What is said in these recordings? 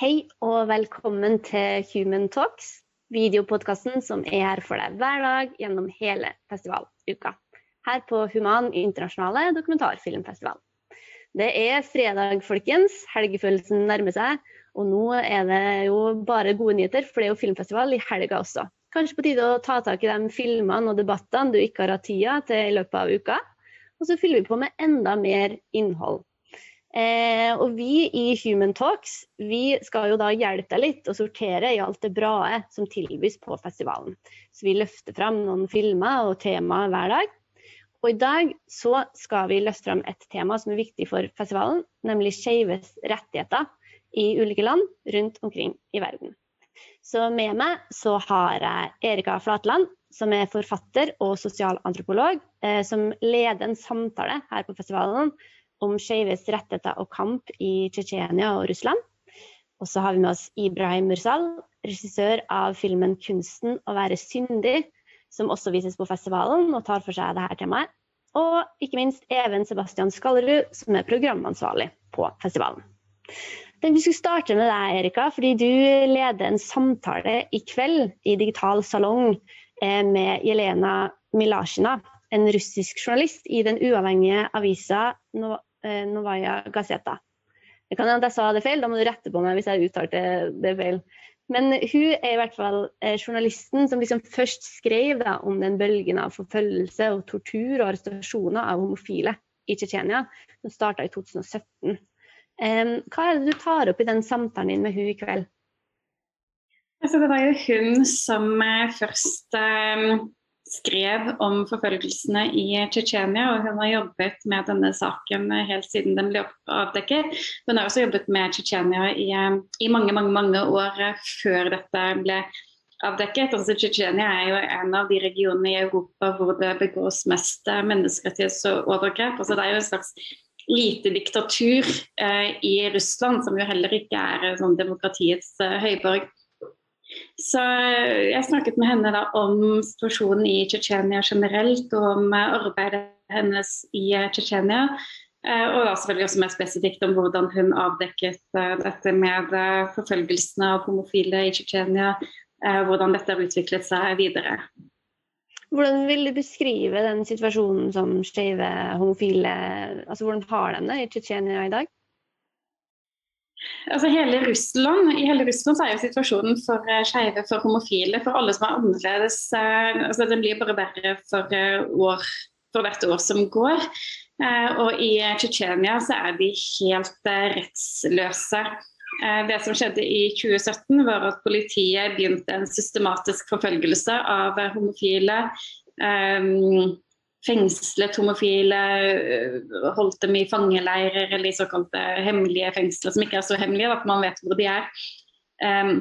Hei og velkommen til Human Talks, videopodkasten som er her for deg hver dag gjennom hele festivaluka. Her på Human internasjonale dokumentarfilmfestival. Det er fredag, folkens. Helgefølelsen nærmer seg. Og nå er det jo bare gode nyheter, for det er jo filmfestival i helga også. Kanskje på tide å ta tak i de filmene og debattene du ikke har hatt tida til i løpet av uka. Og så fyller vi på med enda mer innhold. Eh, og vi i Human Talks vi skal jo da hjelpe deg litt å sortere i alt det bra som tilbys på festivalen. Så vi løfter fram noen filmer og temaer hver dag. Og i dag så skal vi løfte fram et tema som er viktig for festivalen, nemlig skeives rettigheter i ulike land rundt omkring i verden. Så med meg så har jeg Erika Flatland, som er forfatter og sosialantropolog, eh, som leder en samtale her på festivalen om skeives rettigheter og kamp i Tsjetsjenia og Russland. Og så har vi med oss Ibrahim Mursal, regissør av filmen 'Kunsten å være syndig', som også vises på festivalen og tar for seg dette temaet. Og ikke minst Even Sebastian Skallerud, som er programansvarlig på festivalen. Vi skulle starte med deg, Erika, fordi du leder en samtale i kveld i Digital salong eh, med Jelena Milasjina, en russisk journalist i den uavhengige avisa eh, Novaya Gazeta. Det kan hende jeg sa det feil, da må du rette på meg hvis jeg uttalte det feil. Men hun er i hvert fall eh, journalisten som liksom først skrev da, om den bølgen av forfølgelse og tortur og arrestasjoner av homofile i Tsjetsjenia, som starta i 2017. Hva er det du tar opp i den samtalen din med hun i kveld? Altså, det var jo hun som eh, først um, skrev om forfølgelsene i Tsjetsjenia, og hun har jobbet med denne saken helt siden den ble avdekket. Hun har også jobbet med Tsjetsjenia i, i, mange, mange, mange år før dette ble avdekket. Altså, Tsjetsjenia er jo en av de regionene i Europa hvor det begås mest menneskerettighetsovergrep. Altså, det er jo en slags lite diktatur eh, i Russland, som jo heller ikke er eh, sånn demokratiets eh, høyborg. Så eh, jeg snakket med henne da om situasjonen i Tsjetsjenia generelt, og om eh, arbeidet hennes i Tsjetsjenia. Eh, og da selvfølgelig også mer spesifikt om hvordan hun avdekket dette med forfølgelsene av homofile i Tsjetsjenia. Hvordan dette har utviklet seg videre. Hvordan vil du beskrive den situasjonen som skeive homofile altså Hvordan har de det i Tsjetsjenia i dag? Altså hele Russland, I hele Russland er jo situasjonen for uh, skeive, for homofile, for alle som er annerledes uh, altså Den blir bare verre for, uh, år, for hvert år som går. Og i Tsjetsjenia så er de helt rettsløse. Eh, det som skjedde i 2017, var at politiet begynte en systematisk forfølgelse av homofile. Um, fengslet homofile, eh, holdt dem i fangeleirer eller i såkalte hemmelige fengsler, som ikke er så hemmelige, at man vet hvor de er. Um,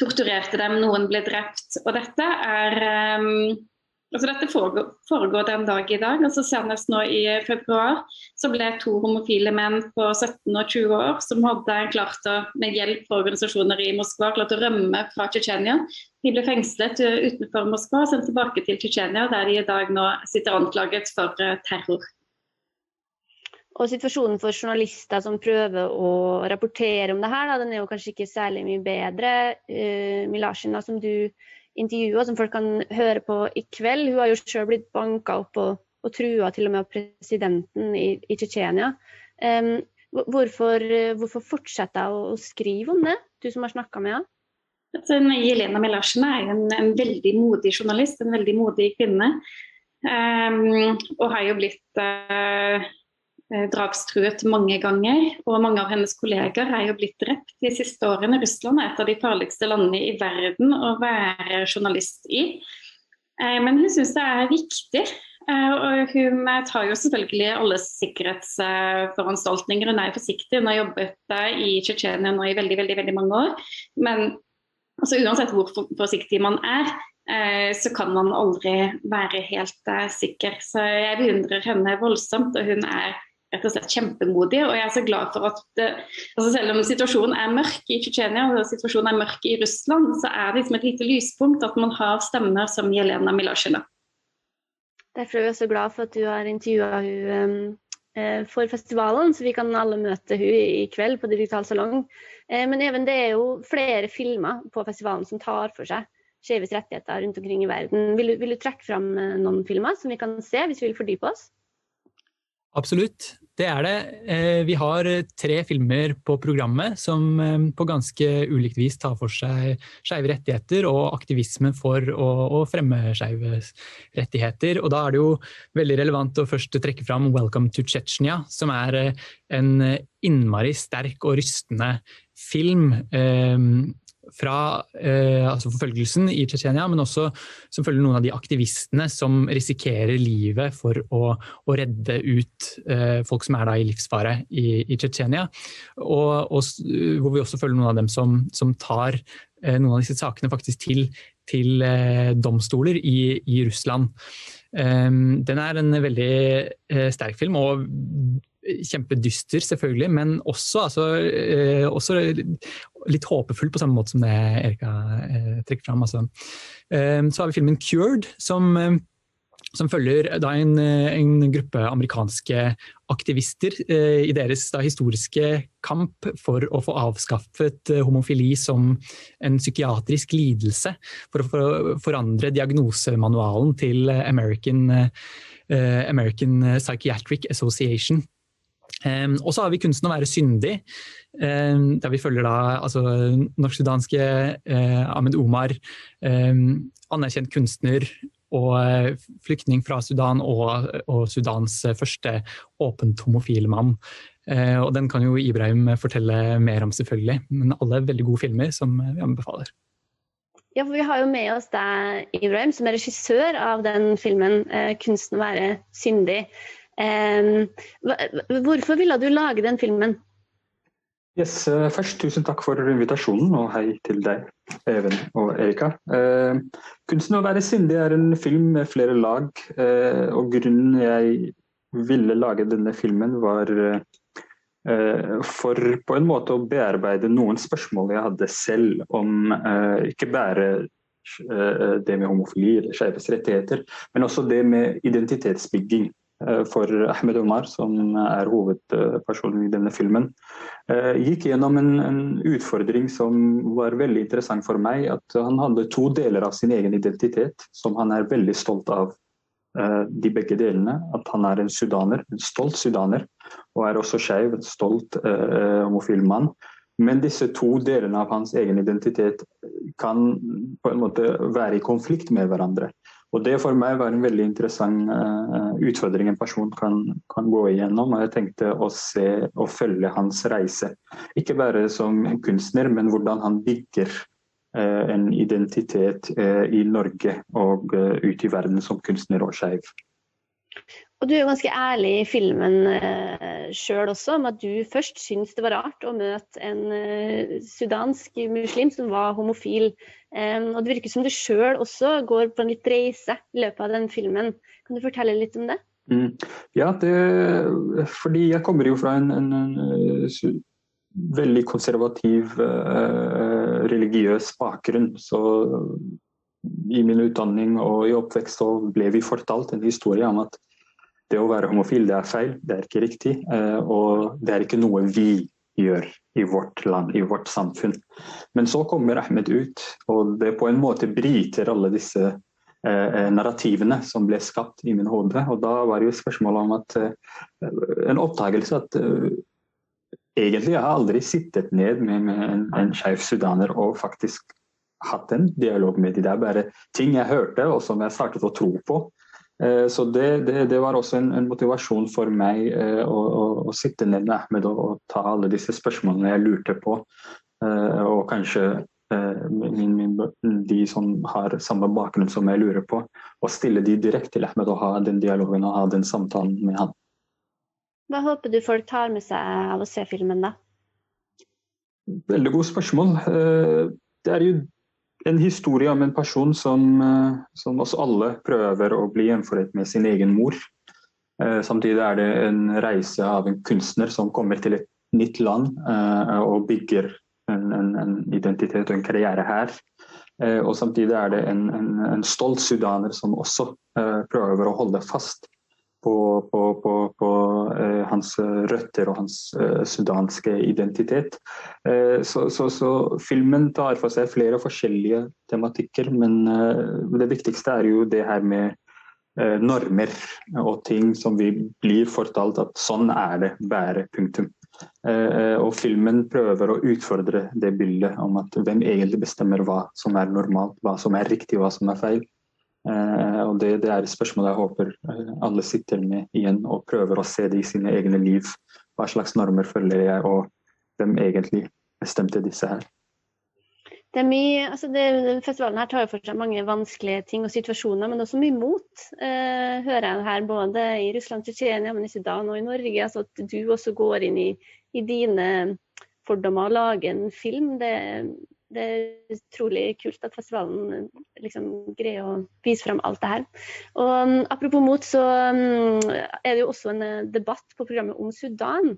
torturerte dem, noen ble drept. Og dette er um, Altså dette foregår, foregår den dag i dag. altså Senest nå i februar så ble to homofile menn på 17 og 20 år som hadde klart å, med hjelp fra organisasjoner i Moskva klart å rømme fra Tsjetsjenia. De ble fengslet utenfor Moskva og sendt tilbake til Tsjetsjenia, der de i dag nå sitter anklaget for eh, terror. Og situasjonen for journalister som prøver å rapportere om det her, da, den er jo kanskje ikke særlig mye bedre. Uh, Milasjen, da, som du intervjuer som folk kan høre på i kveld. Hun har jo selv blitt banka opp og, og trua til og med av presidenten i, i Tsjetsjenia. Um, hvorfor, hvorfor fortsetter jeg å, å, skrive om det, du som har snakka med henne? Jelena Melasjen er en, en, veldig modig journalist, en veldig modig kvinne. Um, og har jo blitt uh, Eh, drapstruet mange ganger. Og mange av hennes kolleger er jo blitt drept de siste årene. Russland er et av de farligste landene i verden å være journalist i. Eh, men hun syns det er viktig. Eh, og hun tar jo selvfølgelig alle sikkerhetsforanstaltninger. Hun er forsiktig. Hun har jobbet i Tsjetsjenia nå i veldig, veldig, veldig mange år. Men altså, uansett hvor forsiktig man er, så kan man aldri være helt sikker. Så jeg beundrer henne voldsomt, og hun er rett og slett kjempemodige. Og jeg er så glad for at det, altså selv om situasjonen er mørk i Tsjetsjenia og situasjonen er mørk i Russland, så er det liksom et lite lyspunkt at man har stemmer som Jelena Milasjina. Derfor er vi også glad for at du har intervjua hun um, for festivalen, så vi kan alle møte hun i kveld på Digital salong. Men even det er jo flere filmer på festivalen som tar for seg skeives rettigheter rundt omkring i verden. Vil du, vil du trekke fram noen filmer som vi kan se, hvis vi vil fordype oss? Absolutt, det er det. Eh, vi har tre filmer på programmet som eh, på ganske ulikt vis tar for seg skeive rettigheter og aktivisme for å, fremme skeive rettigheter. Og da er det jo veldig relevant å først trekke fram 'Welcome to Tsjetsjenia', som er eh, en innmari sterk og rystende film fra eh, altså forfølgelsen i Tsjetsjenia, men også som følger noen av de aktivistene som risikerer livet for å, å redde ut eh, folk som er i livsfare i, i Tsjetsjenia. Og, og, hvor vi også følger noen av dem som, som tar eh, noen av disse sakene faktisk til, til eh, domstoler i, i Russland. Um, den er en veldig uh, sterk film, og kjempedyster, selvfølgelig, men også, altså, eh, også, litt håpefull på samme måte som det Erika eh, trekker fram. Altså. Eh, så har vi filmen 'Cured', som, eh, som følger en, eh, en, gruppe amerikanske aktivister eh, i deres da, historiske kamp for å få avskaffet homofili som en psykiatrisk lidelse, for å for, forandre diagnosemanualen til American, American Psychiatric Association. Um, og så har vi kunsten å være syndig, um, der vi følger da altså norsk-sudanske uh, Ahmed Omar, um, anerkjent kunstner og uh, flyktning fra Sudan og, og Sudans uh, første åpent homofile mann. og den kan jo Ibrahim fortelle mer om, selvfølgelig, men alle er veldig gode filmer som vi anbefaler. Ja, for Vi har jo med oss deg, Ibrahim, som er regissør av den filmen 'Kunsten å være syndig'. Hvorfor ville du lage den filmen? Yes, eh, først Tusen takk for invitasjonen, og hei til deg, Even og Erika. Eh, 'Kunsten å være sindig' er en film med flere lag. Eh, og Grunnen jeg ville lage denne filmen, var eh, for på en måte å bearbeide noen spørsmål jeg hadde selv om eh, ikke bare eh, det med homofili eller skeives rettigheter, men også det med identitetsbygging. Eh, for Ahmed Omar, som er hovedpersonen i denne filmen, eh, gikk gjennom en, en, utfordring som var veldig interessant for meg. At han hadde to deler av sin egen identitet som han er veldig stolt av. Eh, de begge delene. At han er en sudaner, en stolt sudaner, og er også skeiv, en stolt uh, homofil mann. Men disse to delene av hans egen identitet kan på en måte være i konflikt med hverandre. Og Det for meg var en veldig interessant uh, utfordring en person kan, kan, gå igjennom. og Jeg tenkte å se og følge hans reise. Ikke bare som kunstner, men hvordan han bygger uh, en identitet uh, i Norge og ute i verden som kunstner og skeiv. Og du er ganske ærlig i filmen uh, sjøl også, om at du først syntes det var rart å møte en uh, sudansk muslim som var homofil. Um, og det virker som du sjøl også går på en litt reise i løpet av den filmen. Kan du fortelle litt om det? Mm. Ja, det, fordi jeg kommer jo fra en, en, en uh, veldig konservativ religiøs bakgrunn. Så i min utdanning og i oppvekst så ble vi fortalt en historie om at det å være homofil det er feil, det er ikke riktig. Eh, og det er ikke noe vi gjør i vårt land, i vårt samfunn. Men så kommer Ahmed ut, og det på en måte bryter alle disse eh, narrativene som ble skapt i min hode. Og da var det jo spørsmålet om at eh, en oppdagelse at eh, egentlig jeg har aldri sittet ned med, med en, en skeiv sudaner og faktisk hatt en dialog med dem. Det er bare ting jeg hørte og som jeg startet å tro på. Eh, så det, det, det, var også en, en motivasjon for meg eh, å, å, å, sitte ned med Ahmed og, og, ta alle disse spørsmålene jeg lurte på. Eh, og kanskje min, min, de som har samme bakgrunn som jeg lurer på. Og stille de direkte til Ahmed og ha den dialogen og ha den samtalen med han. Hva håper du folk tar med seg av å se filmen, da? Veldig godt spørsmål. Det er jo en historie om en person som, eh, som oss alle prøver å bli gjenforent med sin egen mor. Eh, samtidig er det en reise av en kunstner som kommer til et nytt land eh, og bygger en, en, en identitet og en karriere her. Og samtidig er det en, en stolt sudaner som også prøver å holde fast på, på, på, på uh, hans røtter og hans uh, sudanske identitet. Uh, så, så, så, filmen tar for seg flere forskjellige tematikker, men det viktigste er jo det her med normer og ting som vi blir fortalt at sånn er det, bare punktum. Og filmen prøver å utfordre det bildet om at hvem egentlig bestemmer hva som er normalt, hva som er riktig, hva som er feil. Eh, og det, det er et spørsmål jeg håper eh, alle sitter med igjen og prøver å se det i sine egne liv. Hva slags normer følger jeg, og hvem egentlig bestemte disse her. Det er mye, altså det, Festivalen her tar for seg mange vanskelige ting og situasjoner, men også mye mot. Eh, hører jeg her både i Russland, Tsjetsjenia, men i Sudan og i Norge. altså At du også går inn i, i dine fordommer og lager en film. Det, det er utrolig kult at festivalen eh, liksom greier å vise frem alt det her. Og um, Apropos mot, så um, er det jo også en uh, debatt på programmet om Sudan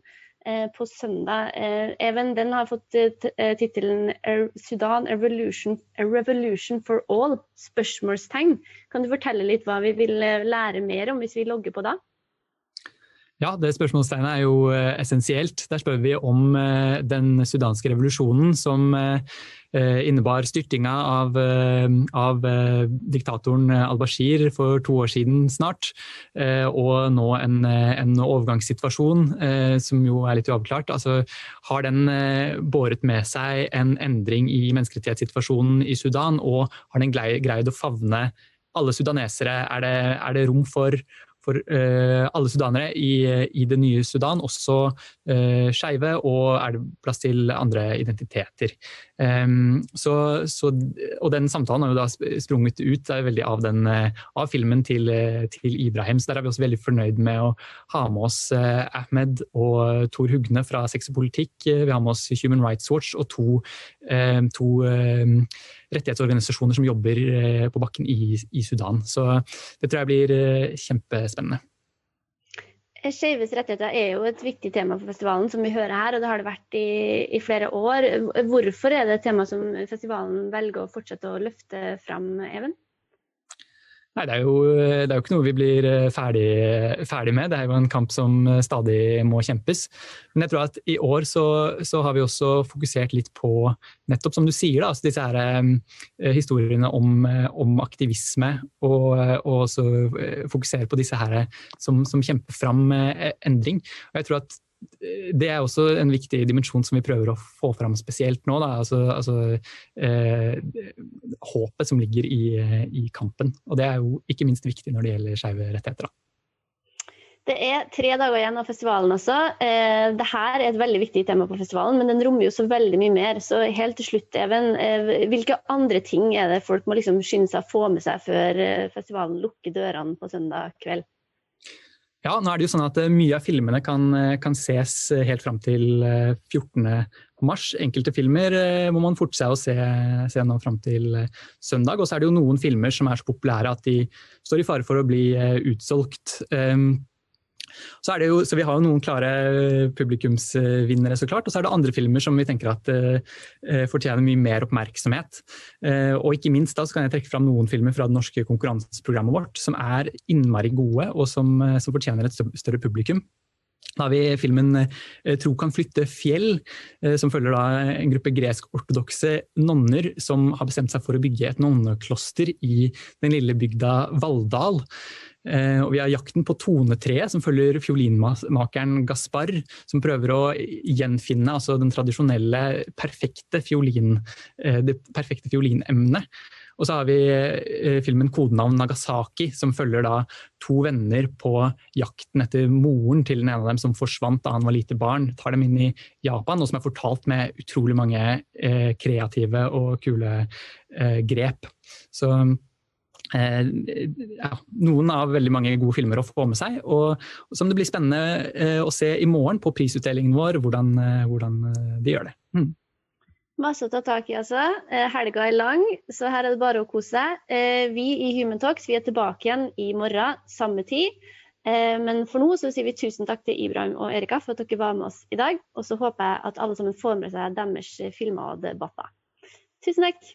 eh, på søndag. Eh, Even, den har fått eh, tittelen 'Sudan a revolution, a revolution, for all?' spørsmålstegn. Kan du fortelle litt hva vi vil eh, lære mer om hvis vi logger på da? Ja, det spørsmålstegnet er jo eh, essensielt. Der spør vi om eh, den sudanske revolusjonen som eh, innebar styrtinga av, av diktatoren al-Bashir for to år siden snart, og nå en, en overgangssituasjon som jo er litt uavklart. Altså, har den båret med seg en endring i menneskerettighetssituasjonen i Sudan, og har den greid å favne alle sudanesere? Er det, er det rom for for uh, alle sudanere i, i, det nye Sudan, også uh, skeive, og er det plass til andre identiteter. Um, så, så, og den samtalen har jo da sprunget ut veldig av, den, uh, av filmen til, til, Ibrahim, så der er vi også veldig fornøyd med å ha med oss Ahmed og Tor Hugne fra Sex og politikk. Vi har med oss Human Rights Watch og to, to rettighetsorganisasjoner som jobber eh, på bakken i, i, Sudan. Så det tror jeg blir eh, kjempespennende. Skeives rettigheter er jo et viktig tema for festivalen, som vi hører her, og det har det vært i, i, flere år. Hvorfor er det et tema som festivalen velger å fortsette å løfte fram, Even? Nei, det er, jo, det er, jo, ikke noe vi blir eh, ferdig, ferdig, med. Det er jo en kamp som eh, stadig må kjempes. Men jeg tror at i år så, så har vi også fokusert litt på nettopp som du sier, da, altså disse her, eh, historiene om, om aktivisme. Og, og også fokusere på disse her som, som kjemper fram endring. Og jeg tror at det er også en viktig dimensjon som vi prøver å få fram spesielt nå. Altså, altså, eh, håpet som ligger i, i, kampen. Og det er jo ikke minst viktig når det gjelder skeive rettigheter. Da. Det er tre dager igjen av festivalen også. Eh, Dette er et veldig viktig tema på festivalen, men den rommer jo så veldig mye mer. Så helt til slutt, Even, eh, hvilke andre ting er det folk må liksom skynde seg å få med seg før eh, festivalen lukker dørene på søndag kveld? Ja, nå er det jo sånn at eh, Mye av filmene kan, eh, kan ses eh, helt fram til 14. mars. Enkelte filmer må man forte seg å se, se nå fram til søndag. Og så er det jo noen filmer som er så populære at de står i fare for å bli utsolgt. Ehm, så, jo, så, Vi har jo noen klare publikumsvinnere, så klart. Og så er det andre filmer som vi tenker at uh, fortjener mye mer oppmerksomhet. Uh, og ikke minst da så kan jeg trekke fram noen filmer fra det norske konkurranseprogrammet vårt som er innmari gode, og som, uh, som fortjener et større publikum. Da har vi filmen 'Tro kan flytte fjell', som følger da en gruppe gresk-ortodokse nonner som har bestemt seg for å bygge et nonnekloster i den lille bygda Valldal. Eh, og vi har 'Jakten på tonetreet', som følger fiolinmakeren Gaspar, som prøver å gjenfinne altså den tradisjonelle, perfekte fiolin, eh, det perfekte fiolinemnet. Og så har vi eh, filmen 'Kodenavn Nagasaki', som følger da to venner på jakten etter moren til den ene av dem som forsvant da han var lite barn. Tar dem inn i Japan, og som er fortalt med utrolig mange kreative og kule grep. Så ja, noen av veldig mange gode filmer å få med seg. Og, som det blir spennende eh, å se i morgen på prisutdelingen vår, hvordan, eh, hvordan de gjør det. Mm. Masse å ta tak i, altså. Helga er lang, så her er det bare å kose seg. Vi i Human Talks vi er tilbake igjen i morgen, samme tid. Men for nå så sier vi tusen takk til Ibrahim og Erika for at dere var med oss i dag. Og så håper jeg at alle sammen får med seg deres filmer og debatter. Tusen takk.